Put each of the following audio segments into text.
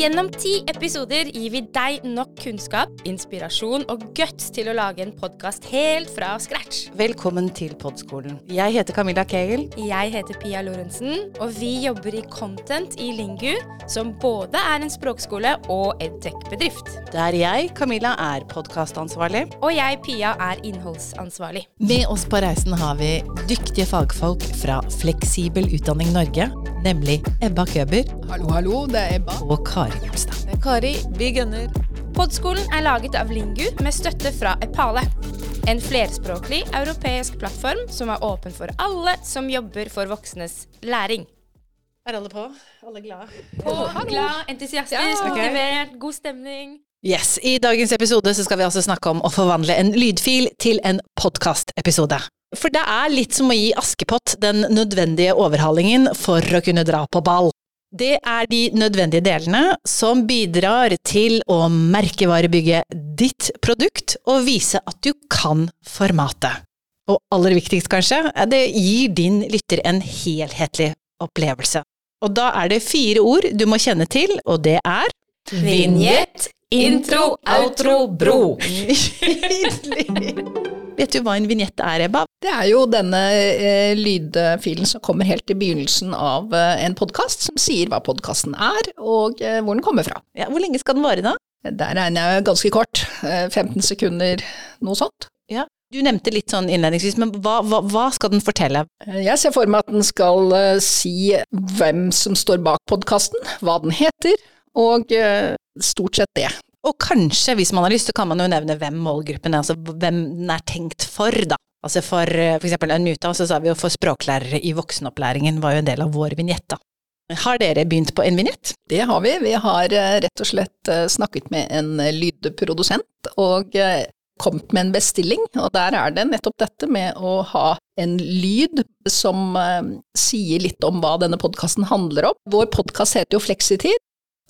Gjennom ti episoder gir vi deg nok kunnskap, inspirasjon og guts til å lage en podkast helt fra scratch. Velkommen til Podskolen. Jeg heter Camilla Kegel. Jeg heter Pia Lorentzen, og vi jobber i Content i Lingu, som både er en språkskole og edtech-bedrift. Der jeg, Camilla, er podkastansvarlig. Og jeg, Pia, er innholdsansvarlig. Med oss på reisen har vi dyktige fagfolk fra Fleksibel utdanning Norge, nemlig Ebba Køber Hallo, hallo, det er Ebba. og Kari Gulstad. Er Kari, vi gunner. Podskolen er laget av Lingu med støtte fra Epale. En flerspråklig europeisk plattform som er åpen for alle som jobber for voksnes læring. Er alle på? Alle glade? På, glad, entusiastisk, Ja. motivert, god stemning. Yes, I dagens episode så skal vi altså snakke om å forvandle en lydfil til en podkastepisode. For det er litt som å gi Askepott den nødvendige overhalingen for å kunne dra på ball. Det er de nødvendige delene som bidrar til å merkevarebygge ditt produkt og vise at du kan formatet. Og aller viktigst kanskje, det gir din lytter en helhetlig opplevelse. Og da er det fire ord du må kjenne til, og det er Vignett, intro, outro, bro. Nydelig! Vet du hva en vignett er, Ebba? Det er jo denne eh, lydfilen som kommer helt i begynnelsen av eh, en podkast, som sier hva podkasten er, og eh, hvor den kommer fra. Ja, hvor lenge skal den vare, da? Der regner jeg ganske kort. Eh, 15 sekunder, noe sånt. Ja. Du nevnte litt sånn innledningsvis, men hva, hva, hva skal den fortelle? Eh, Jeg ser for meg at den skal eh, si hvem som står bak podkasten, hva den heter, og eh, stort sett det. Og kanskje, hvis man har lyst, så kan man jo nevne hvem målgruppen er, altså hvem den er tenkt for, da. Altså for, f.eks. Unmuta, så sa vi jo for språklærere i voksenopplæringen var jo en del av vår vignett, da. Har dere begynt på en vignett? Det har vi. Vi har eh, rett og slett eh, snakket med en eh, lydprodusent og eh, kommet med en bestilling, og der er det nettopp dette med å ha en lyd som eh, sier litt om hva denne podkasten handler om. Vår podkast heter jo Fleksitid,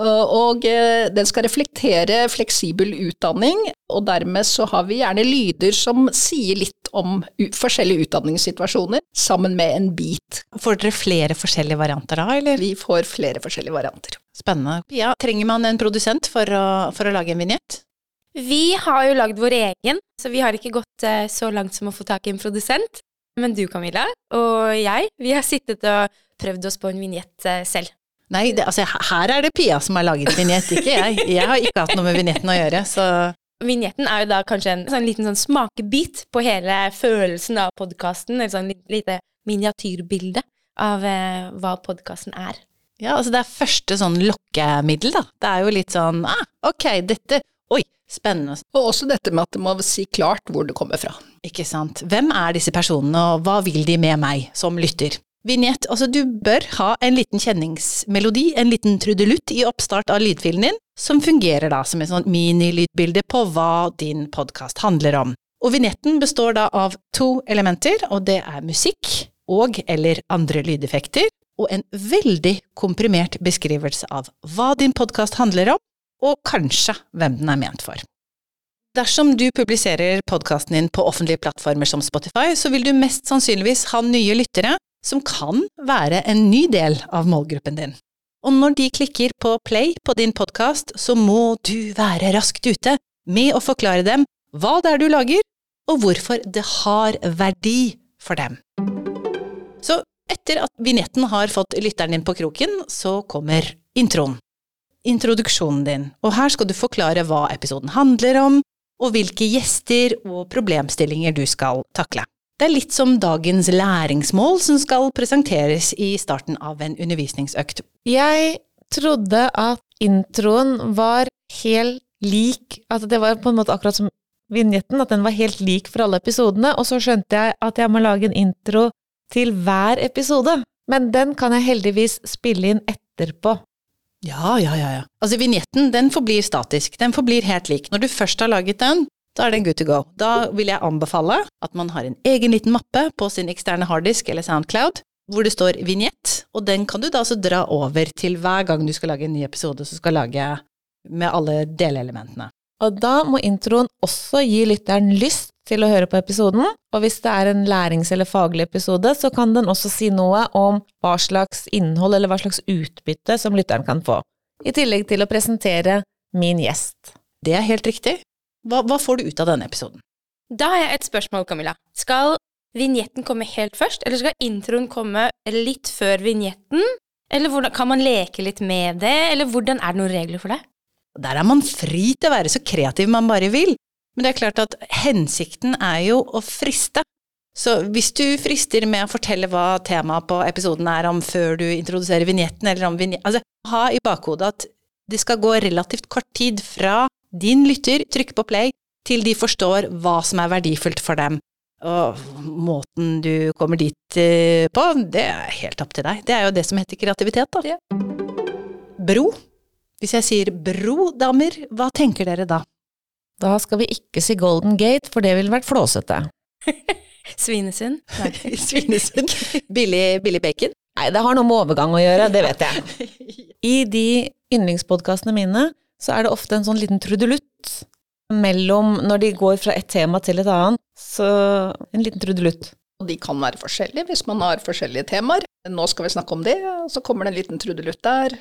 og- og eh, den skal reflektere fleksibel utdanning, og dermed så har vi gjerne lyder som sier litt om u forskjellige utdanningssituasjoner, sammen med en bit. Får dere flere forskjellige varianter da, eller? Vi får flere forskjellige varianter. Spennende. Pia, trenger man en produsent for å, for å lage en vignett? Vi har jo lagd vår egen, så vi har ikke gått eh, så langt som å få tak i en produsent. Men du, Camilla, og jeg, vi har sittet og prøvd oss på en vignett eh, selv. Nei, det, altså her er det Pia som har laget vignett, ikke jeg. Jeg har ikke hatt noe med vignetten å gjøre, så Vignetten er jo da kanskje en sånn liten sånn smakebit på hele følelsen av podkasten, et sånn lite miniatyrbilde av eh, hva podkasten er. Ja, altså det er første sånn lokkemiddel, da. Det er jo litt sånn ah, ok, dette Oi, spennende. Og også dette med at det må si klart hvor det kommer fra. Ikke sant. Hvem er disse personene, og hva vil de med meg som lytter? Vignett, altså du bør ha en liten kjenningsmelodi, en liten trudelutt i oppstart av lydfilen din, som fungerer da som et sånt minilydbilde på hva din podkast handler om. Og vignetten består da av to elementer, og det er musikk og eller andre lydeffekter, og en veldig komprimert beskrivelse av hva din podkast handler om, og kanskje hvem den er ment for. Dersom du publiserer podkasten din på offentlige plattformer som Spotify, så vil du mest sannsynligvis ha nye lyttere som kan være en ny del av målgruppen din. Og når de klikker på play på din podkast, så må du være raskt ute med å forklare dem hva det er du lager, og hvorfor det har verdi for dem. Så etter at vignetten har fått lytteren din på kroken, så kommer introen. Introduksjonen din, og her skal du forklare hva episoden handler om, og hvilke gjester og problemstillinger du skal takle. Det er litt som dagens læringsmål som skal presenteres i starten av en undervisningsøkt. Jeg trodde at introen var helt lik, at det var på en måte akkurat som vignetten, at den var helt lik for alle episodene, og så skjønte jeg at jeg må lage en intro til hver episode. Men den kan jeg heldigvis spille inn etterpå. Ja, ja, ja, ja. Altså, vignetten, den forblir statisk. Den forblir helt lik. Når du først har laget den, da er den good to go. Da vil jeg anbefale at man har en egen liten mappe på sin eksterne harddisk eller Soundcloud, hvor det står vignett, og den kan du da altså dra over til hver gang du skal lage en ny episode som skal lage med alle delelementene. Og da må introen også gi lytteren lyst til å høre på episoden, og hvis det er en lærings- eller faglig episode, så kan den også si noe om hva slags innhold eller hva slags utbytte som lytteren kan få. i tillegg til å presentere min gjest. Det er helt riktig. Hva, hva får du ut av denne episoden? Da har jeg et spørsmål, Camilla. Skal vignetten komme helt først, eller skal introen komme litt før vignetten? Eller hvordan, kan man leke litt med det, eller hvordan er det noen regler for det? Der er man fri til å være så kreativ man bare vil. Men det er klart at hensikten er jo å friste. Så hvis du frister med å fortelle hva temaet på episoden er om før du introduserer vignetten, eller om vignetten Altså, ha i bakhodet at det skal gå relativt kort tid fra din lytter trykker på play, til de forstår hva som er verdifullt for dem. Og måten du kommer dit eh, på, det er helt opp til deg. Det er jo det som heter kreativitet, da. Bro. Hvis jeg sier bro, damer, hva tenker dere da? Da skal vi ikke si Golden Gate, for det ville vært flåsete. Svinesund? Svinesund. Billig, billig bacon? Nei, det har noe med overgang å gjøre, det vet jeg. I de yndlingspodkastene mine så er det ofte en sånn liten trudelutt mellom når de går fra et tema til et annet. Så en liten trudelutt. Og de kan være forskjellige hvis man har forskjellige temaer. Nå skal vi snakke om det, og så kommer det en liten trudelutt der.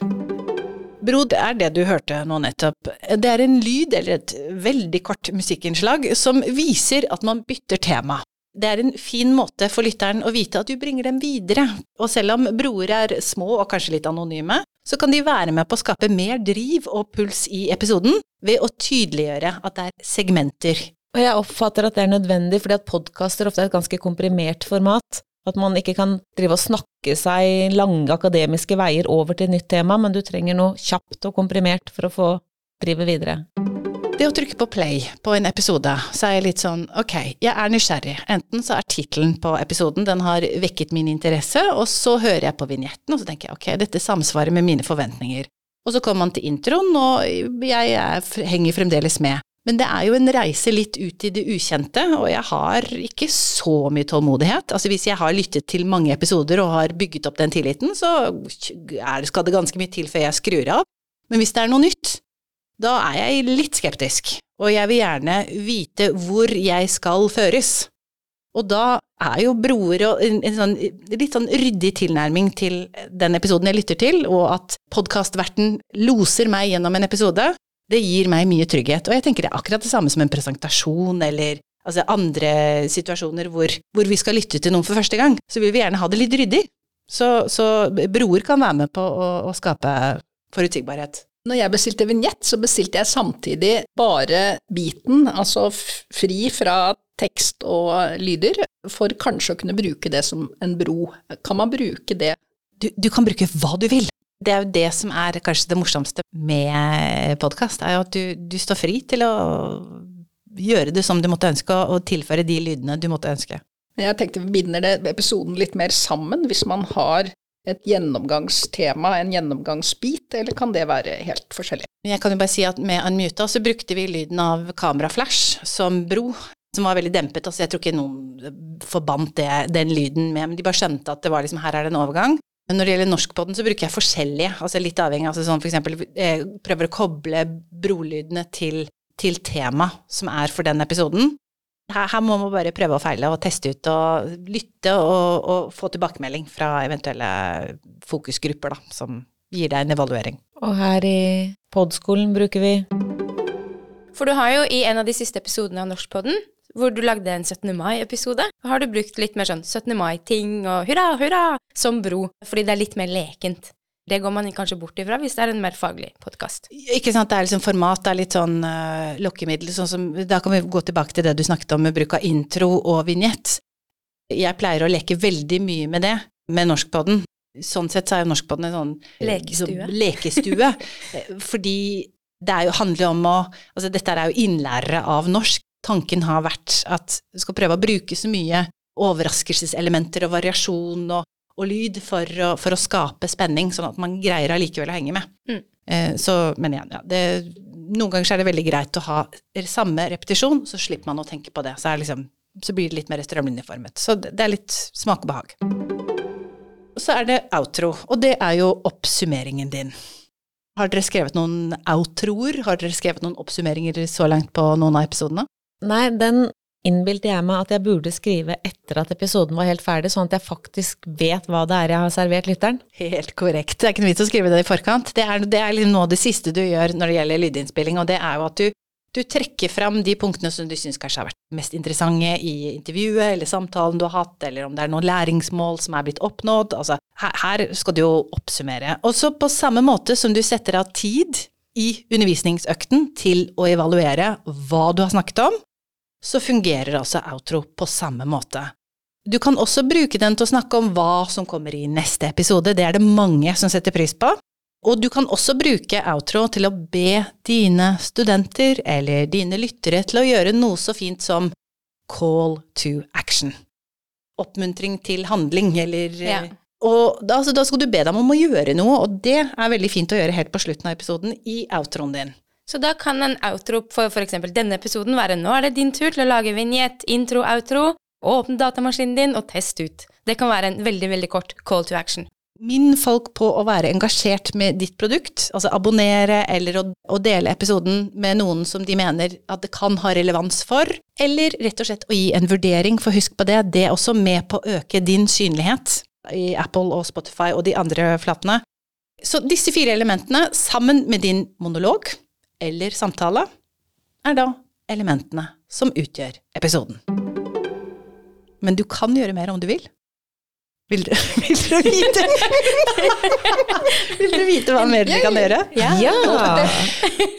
Bro, det er det du hørte nå nettopp. Det er en lyd, eller et veldig kort musikkinnslag, som viser at man bytter tema. Det er en fin måte for lytteren å vite at du bringer dem videre, og selv om broer er små og kanskje litt anonyme, så kan de være med på å skape mer driv og puls i episoden ved å tydeliggjøre at det er segmenter. Og jeg oppfatter at det er nødvendig, fordi at podkaster ofte er et ganske komprimert format. At man ikke kan drive og snakke seg lange akademiske veier over til et nytt tema, men du trenger noe kjapt og komprimert for å få drive videre. Det å trykke på play på en episode, så er jeg litt sånn ok, jeg er nysgjerrig. Enten så er tittelen på episoden, den har vekket min interesse, og så hører jeg på vignetten, og så tenker jeg ok, dette samsvarer med mine forventninger. Og så kommer man til introen, og jeg er, henger fremdeles med. Men det er jo en reise litt ut i det ukjente, og jeg har ikke så mye tålmodighet. Altså hvis jeg har lyttet til mange episoder og har bygget opp den tilliten, så skal det ganske mye til før jeg skrur av. Men hvis det er noe nytt, da er jeg litt skeptisk, og jeg vil gjerne vite hvor jeg skal føres. Og da er jo broer og en, sånn, litt sånn ryddig tilnærming til den episoden jeg lytter til, og at podkastverten loser meg gjennom en episode, det gir meg mye trygghet. Og jeg tenker det er akkurat det samme som en presentasjon eller altså andre situasjoner hvor, hvor vi skal lytte til noen for første gang. Så vil vi gjerne ha det litt ryddig. Så, så broer kan være med på å, å skape forutsigbarhet. Når jeg bestilte vignett, så bestilte jeg samtidig bare biten, altså fri fra tekst og lyder, for kanskje å kunne bruke det som en bro. Kan man bruke det? Du, du kan bruke hva du vil. Det er jo det som er kanskje det morsomste med podkast, er jo at du, du, står fri til å gjøre det som du måtte ønske, og tilføre de lydene du måtte ønske. Jeg tenkte vi binder det, episoden litt mer sammen hvis man har et gjennomgangstema, en gjennomgangsbit, eller kan det være helt forskjellig? Jeg kan jo bare si at med Unmuta så brukte vi lyden av kameraflash som bro, som var veldig dempet. Altså jeg tror ikke noen forbandt det, den lyden med, men de bare skjønte at det var liksom her er det en overgang. Men når det gjelder norskpodden, så bruker jeg forskjellige, altså litt avhengig, altså sånn for eksempel jeg prøver å koble brolydene til, til tema som er for den episoden her, her, må man bare prøve og feile og teste ut og lytte og, og få tilbakemelding fra eventuelle fokusgrupper da, som gir deg en evaluering. Og her i podskolen bruker vi For du har jo i en av de siste episodene av Norskpodden, hvor du lagde en 17. mai-episode, har du brukt litt mer sånn 17. mai-ting og hurra, hurra som bro, fordi det er litt mer lekent. Det går man kanskje bort ifra hvis det er en mer faglig podkast. Ikke sant, det er liksom format, det er litt sånn uh, lokkemiddel, sånn som Da kan vi gå tilbake til det du snakket om med bruk av intro og vignett. Jeg pleier å leke veldig mye med det, med norskpodden. Sånn sett så er jo norskpodden en sånn lekestue. Så, lekestue fordi det er jo, handler om å Altså dette er jo innlærere av norsk. Tanken har vært at du skal prøve å bruke så mye overraskelseselementer og variasjon og og lyd for å, for å, skape spenning, sånn at man greier allikevel å henge med. Mm. Eh, så, men igjen, ja, det, noen ganger er det veldig greit å ha samme repetisjon, så slipper man å tenke på det. Så, liksom, så blir det litt mer strømlinjeformet. Så det, det er litt smak og behag. Så er det outro, og det er jo oppsummeringen din. Har dere skrevet noen outroer? Har dere skrevet noen oppsummeringer så langt på noen av episodene? Nei, den innbilte jeg meg at jeg burde skrive etter at episoden var helt ferdig, sånn at jeg faktisk vet hva det er jeg har servert lytteren. Helt korrekt. Det er ikke noe vits å skrive det i forkant. Det er, det er liksom noe av det siste du gjør når det gjelder lydinnspilling, og det er jo at du, du trekker fram de punktene som du syns kanskje har vært mest interessante i intervjuet eller samtalen du har hatt, eller om det er noen læringsmål som er blitt oppnådd. Altså, her, her skal du jo oppsummere. Og så på samme måte som du setter av tid i undervisningsøkten til å evaluere hva du har snakket om, så fungerer altså outro på samme måte. Du kan også bruke den til å snakke om hva som kommer i neste episode, det er det mange som setter pris på. Og du kan også bruke outro til å be dine studenter eller dine lyttere til å gjøre noe så fint som call to action. Oppmuntring til handling, eller Ja. Og da, altså, da skal du be dem om å gjøre noe, og det er veldig fint å gjøre helt på slutten av episoden i outroen din. Så da kan en outro for f.eks. denne episoden være nå er det din tur til å lage vignett, intro, outro, åpne datamaskinen din og test ut. Det kan være en veldig, veldig kort call to action. Minn folk på å være engasjert med ditt produkt, altså abonnere eller å, å dele episoden med noen som de mener at det kan ha relevans for, eller rett og slett å gi en vurdering, for husk på det, det er også med på å øke din synlighet i Apple og Spotify og de andre flatene. Så disse fire elementene, sammen med din monolog eller samtale, er da elementene som utgjør episoden. Men du kan gjøre mer om du vil. Vil dere, vil dere vite Vil dere vite hva mer dere kan gjøre? Ja!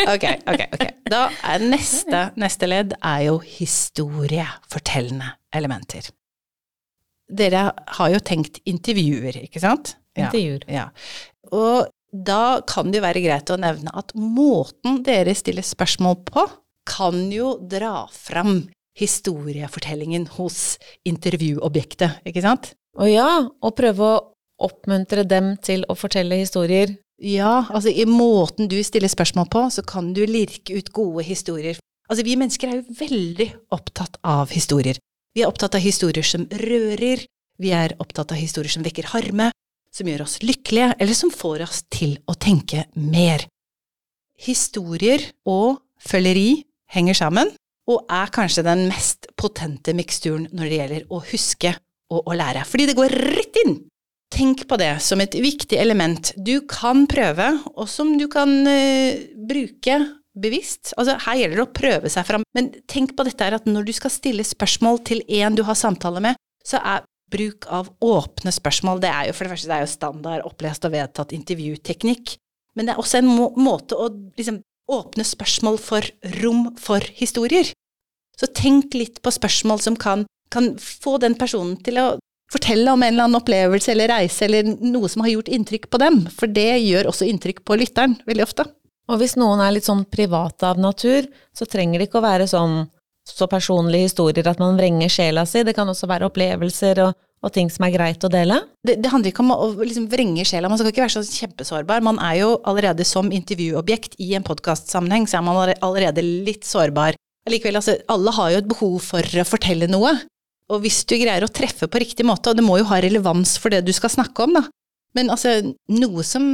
Ok, ok, ok. Da er neste, neste ledd er jo historiefortellende elementer. Dere har jo tenkt intervjuer, ikke sant? Ja. Intervjuer. Ja. Og da kan det jo være greit å nevne at måten dere stiller spørsmål på, kan jo dra fram historiefortellingen hos intervjuobjektet, ikke sant? Å ja, og prøve å oppmuntre dem til å fortelle historier. Ja, altså i måten du stiller spørsmål på, så kan du lirke ut gode historier. Altså vi mennesker er jo veldig opptatt av historier. Vi er opptatt av historier som rører, vi er opptatt av historier som vekker harme, som gjør oss lykkelige, eller som får oss til å tenke mer. Historier og følgeri henger sammen, og er kanskje den mest potente miksturen når det gjelder å huske og å lære, fordi det går rett inn Tenk på det som et viktig element du kan prøve, og som du kan uh, bruke bevisst. Altså, her gjelder det å prøve seg fram, men tenk på dette her at når du skal stille spørsmål til en du har samtale med, så er bruk av åpne spørsmål, det er jo for det første det er jo standard opplest og vedtatt intervjuteknikk, men det er også en må måte å liksom åpne spørsmål for rom for historier. Så tenk litt på spørsmål som kan, kan få den personen til å fortelle om en eller annen opplevelse eller reise eller noe som har gjort inntrykk på dem, for det gjør også inntrykk på lytteren veldig ofte. Og hvis noen er litt sånn private av natur, så trenger det ikke å være sånn så personlige historier at man vrenger sjela si, det kan også være opplevelser og, og ting som er greit å dele. Det, det handler ikke om å liksom vrenge sjela, man skal ikke være så kjempesårbar. Man er jo allerede som intervjuobjekt i en podkastsammenheng, så er man allerede litt sårbar. Likevel, altså, alle har jo et behov for å fortelle noe. Og hvis du greier å treffe på riktig måte, og det må jo ha relevans for det du skal snakke om, da. Men altså, noe som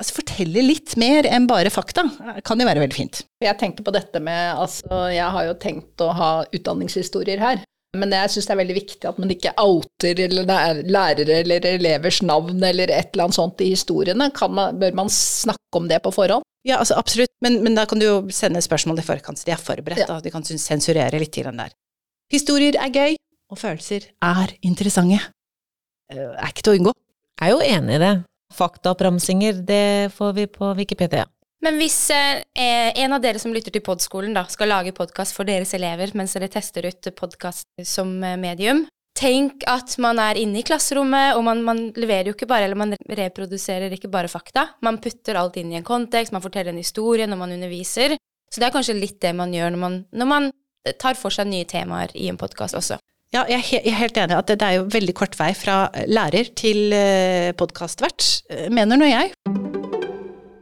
altså, fortelle litt mer enn bare fakta, kan jo være veldig fint. Jeg tenker på dette med Altså, jeg har jo tenkt å ha utdanningshistorier her. Men jeg syns det er veldig viktig at man ikke outer eller lærere eller elevers navn eller et eller annet sånt i historiene. Man, bør man snakke om det på forhånd? Ja, altså absolutt, men, men da kan du jo sende spørsmål i forkant, så de er forberedt. Ja. da, De kan sensurere litt til den der. Historier er gøy, og følelser er interessante. Eh, Er ikke til å unngå. Jeg er jo enig i det. Faktaoppramsinger, det får vi på Wikipedia. Men hvis eh, en av dere som lytter til podskolen da, skal lage podkast for deres elever mens dere tester ut podkast som eh, medium, tenk at man er inne i klasserommet, og man, man leverer jo ikke bare, eller man reproduserer ikke bare fakta. Man putter alt inn i en kontekst, man forteller en historie når man underviser. Så det er kanskje litt det man gjør når man, når man tar for seg nye temaer i en podkast også. Ja, jeg er helt enig at det, er jo veldig kort vei fra lærer til podkastvert, mener nå jeg.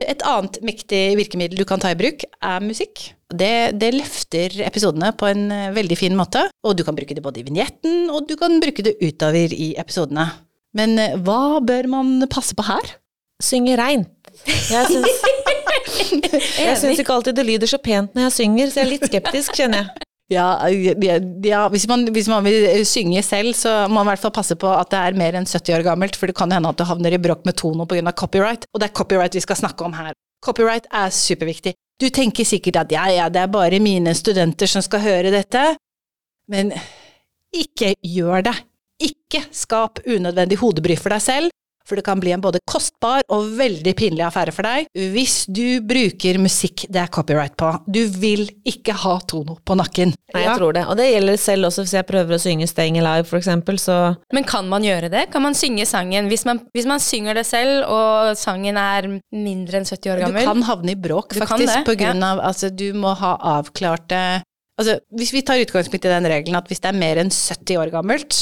Et annet mektig virkemiddel du kan ta i bruk, er musikk. Det, det løfter episodene på en eh, veldig fin måte, og du kan bruke det både i vignetten, og du kan bruke det utover i episodene. Men eh, hva bør man passe på her? Synge reint. Jeg syns, jeg syns ikke alltid det lyder så pent når jeg synger, så jeg er litt skeptisk, kjenner jeg. Ja, ja, hvis, man, hvis, man, vil synge selv, så må man i hvert fall passe på at det er mer enn 70 år gammelt, for det kan hende at du havner i bråk med Tono pga. copyright, og det er copyright vi skal snakke om her. Copyright er superviktig. Du tenker sikkert at ja, ja, det er bare mine studenter som skal høre dette, men ikke gjør det. Ikke skap unødvendig hodebry for deg selv, for det kan bli en både kostbar og veldig pinlig affære for deg hvis du bruker musikk det er copyright på. Du vil ikke ha Tono på nakken. Nei, jeg tror det. Og det gjelder selv også hvis jeg prøver å synge Staying Alive, for eksempel, så Men kan man gjøre det? Kan man synge sangen hvis man, hvis man synger det selv, og sangen er mindre enn 70 år gammel? Du kan havne i bråk, Du faktisk, på grunn ja. av Altså, du må ha avklarte Altså, hvis vi tar utgangspunkt i den regelen at hvis det er mer enn 70 år gammelt,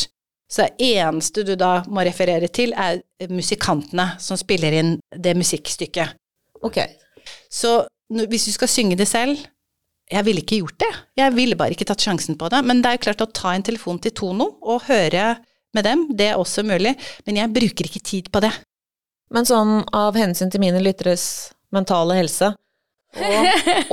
så eneste du da må referere til, er musikantene som spiller inn det musikkstykket. ok. Så hvis du skal synge det selv Jeg ville ikke gjort det. Jeg ville bare ikke tatt sjansen på det. Men det er jo klart å ta en telefon til Tono og høre med dem, det er også mulig. Men jeg bruker ikke tid på det. Men sånn av hensyn til mine lytteres mentale helse, og,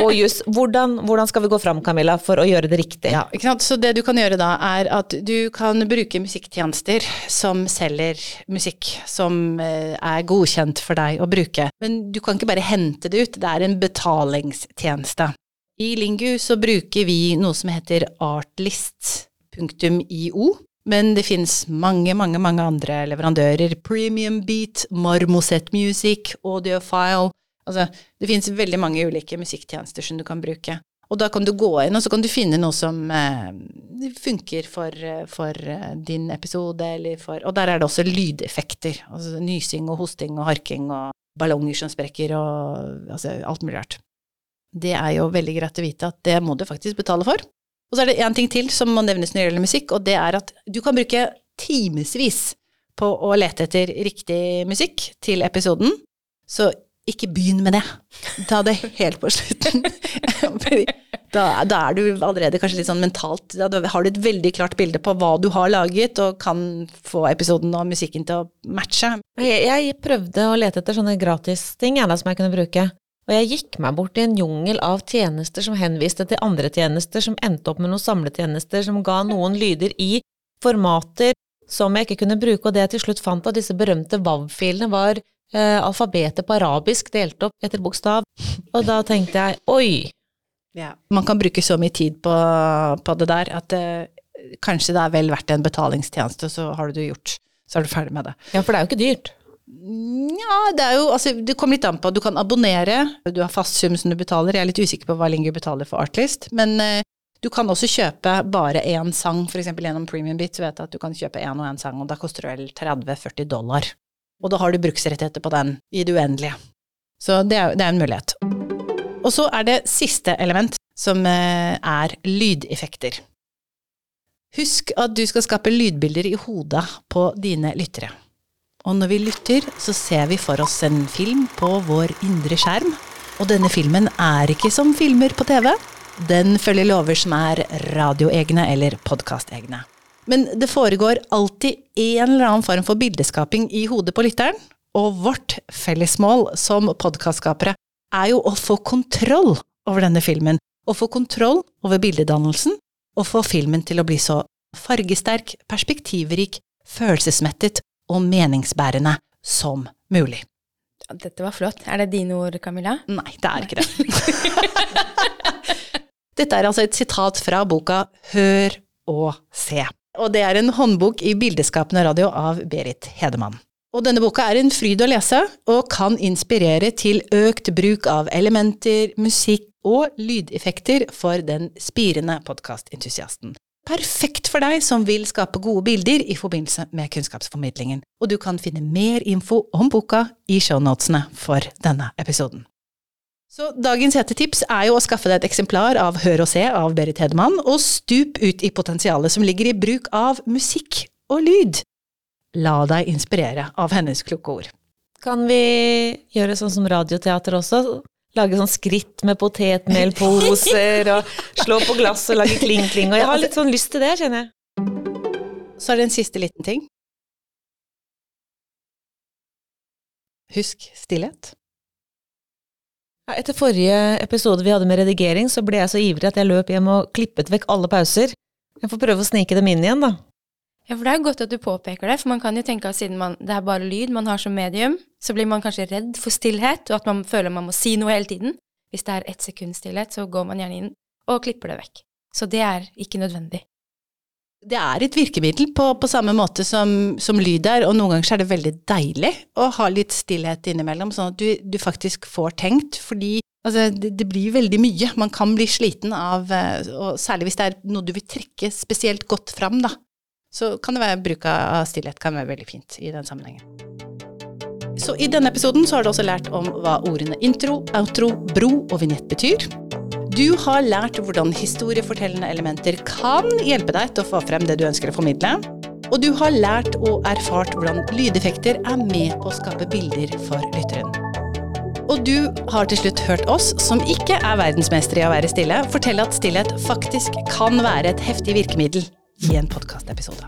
og juss, hvordan, hvordan skal vi gå fram, Camilla, for å gjøre det riktig? Ja, ikke sant? Så det du kan gjøre da, er at du kan bruke musikktjenester som selger musikk som eh, er godkjent for deg å bruke. Men du kan ikke bare hente det ut, det er en betalingstjeneste. I Lingu så bruker vi noe som heter artlist.io. Men det finnes mange, mange, mange andre leverandører. Premium Beat, Marmoset Music, Audiophile. Altså, det finnes veldig mange ulike musikktjenester som du kan bruke. Og da kan du gå inn, og så kan du finne noe som eh, funker for, eh, for eh, din episode, eller for Og der er det også lydeffekter. Altså nysing og hosting og harking og ballonger som sprekker og altså alt mulig rart. Det er jo veldig greit å vite at det må du faktisk betale for. Og så er det én ting til som må nevnes når det gjelder musikk, og det er at du kan bruke timevis på å lete etter riktig musikk til episoden. Så ikke begynn med det. Ta det helt på slutten. Da, da er du allerede kanskje litt sånn mentalt Da har du et veldig klart bilde på hva du har laget, og kan få episoden og musikken til å matche. Jeg, jeg prøvde å lete etter sånne gratisting som jeg kunne bruke. Og jeg gikk meg bort i en jungel av tjenester som henviste til andre tjenester, som endte opp med noen samletjenester som ga noen lyder i formater som jeg ikke kunne bruke, og det jeg til slutt fant av disse berømte WAV-filene, var alfabetet på arabisk delt opp etter bokstav. Og da tenkte jeg oi, Man kan bruke så mye tid på, på det der at eh, kanskje det er vel verdt en betalingstjeneste, så har du det gjort. Så er du ferdig med det. ja, for det er jo ikke dyrt. Ja, det er jo altså Det kommer litt an på. Du kan abonnere, du har fast sum som du betaler. Jeg er litt usikker på hva Lingu betaler for Artlist, men eh, du kan også kjøpe bare én sang, f.eks. gjennom Premium Beat, så vet jeg at du kan kjøpe én og én sang, og da koster det vel 30-40 dollar. Og da har du bruksrettigheter på den i det uendelige. Så det er, det er en mulighet. Og så er det siste element, som eh, er lydeffekter. Husk at du skal skape lydbilder i hodet på dine lyttere. Og når vi lytter, så ser vi for oss en film på vår indre skjerm. Og denne filmen er ikke som filmer på TV. Den følger lover som er radioegne eller podkastegne. Men det foregår alltid en eller annen form for bildeskaping i hodet på lytteren. Og vårt fellesmål som podkastskapere er jo å få kontroll over denne filmen. Å få kontroll over bildedannelsen, og få filmen til å bli så fargesterk, perspektivrik, følelsesmettet og meningsbærende som mulig. Dette var flott. Er det dine ord, Camilla? Nei, det er ikke det. Dette er altså et sitat fra boka Hør og se. Og det er en håndbok i bildeskapende radio av Berit Hedemann. Og denne boka er en fryd å lese, og kan inspirere til økt bruk av elementer, musikk og lydeffekter for den spirende podkastentusiasten. Perfekt for deg som vil skape gode bilder i forbindelse med kunnskapsformidlingen, og du kan finne mer info om boka i shownotene for denne episoden. Så dagens hetetips er jo å skaffe deg et eksemplar av Hør og se av Berit Hedman, og stup ut i potensialet som ligger i bruk av musikk og lyd. La deg inspirere av hennes kloke ord. Kan vi gjøre sånn som radioteater også? Lage sånn skritt med potetmelposer og slå på glass og lage kling-kling. Og jeg har litt sånn lyst til det, kjenner jeg. Så er det en siste liten ting. Husk stillhet. Etter forrige episode vi hadde med redigering, så ble jeg så ivrig at jeg løp hjem og klippet vekk alle pauser. Jeg får prøve å snike dem inn igjen, da. Ja, for det er godt at du påpeker det, for man kan jo tenke at siden man, det er bare lyd man har som medium, så blir man kanskje redd for stillhet, og at man føler man må si noe hele tiden. Hvis det er ett sekund stillhet, så går man gjerne inn og klipper det vekk. Så det er ikke nødvendig. Det er et virkemiddel på, på samme måte som, som, lyd er, og noen ganger er det veldig deilig å ha litt stillhet innimellom, sånn at du, du faktisk får tenkt, fordi altså, det, det, blir veldig mye. Man kan bli sliten av, eh, og særlig hvis det er noe du vil trekke spesielt godt fram, da. Så kan det være bruk av stillhet kan være veldig fint i den sammenhengen. Så i denne episoden så har du også lært om hva ordene intro, outro, bro og vignett betyr. Du har lært hvordan historiefortellende elementer kan hjelpe deg til å få frem det du ønsker å formidle. Og du har lært og erfart hvordan lydeffekter er med på å skape bilder for lytteren. Og du har til slutt hørt oss, som ikke er verdensmestere i å være stille, fortelle at stillhet faktisk kan være et heftig virkemiddel i en podkastepisode.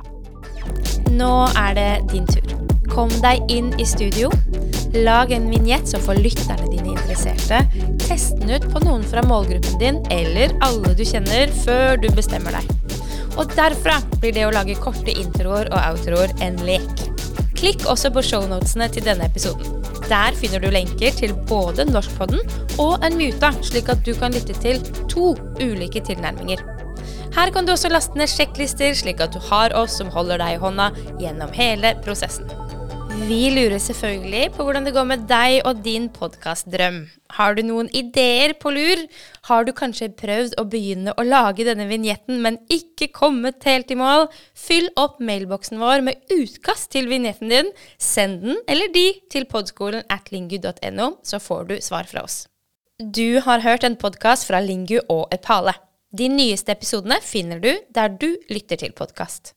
Nå er det din tur. Kom deg inn i studio. Lag en vignett som får lytterne interesserte. Test den ut på noen fra målgruppen din eller alle du kjenner, før du bestemmer deg. Og derfra blir det å lage korte introer og outroer en lek. Klikk også på shownotene til denne episoden. Der finner du lenker til både Norskpodden og en muta, slik at du kan lytte til to ulike tilnærminger. Her kan du også laste ned sjekklister, slik at du har oss som holder deg i hånda gjennom hele prosessen. Vi lurer selvfølgelig på hvordan det går med deg og din podkastdrøm. Har du noen ideer på lur? Har du kanskje prøvd å begynne å lage denne vignetten, men ikke kommet helt i mål? Fyll opp mailboksen vår med utkast til vignetten din. Send den eller de til podskolen at lingu.no, så får du svar fra oss. Du har hørt en podkast fra Lingu og Epale. De nyeste episodene finner du der du lytter til podkast.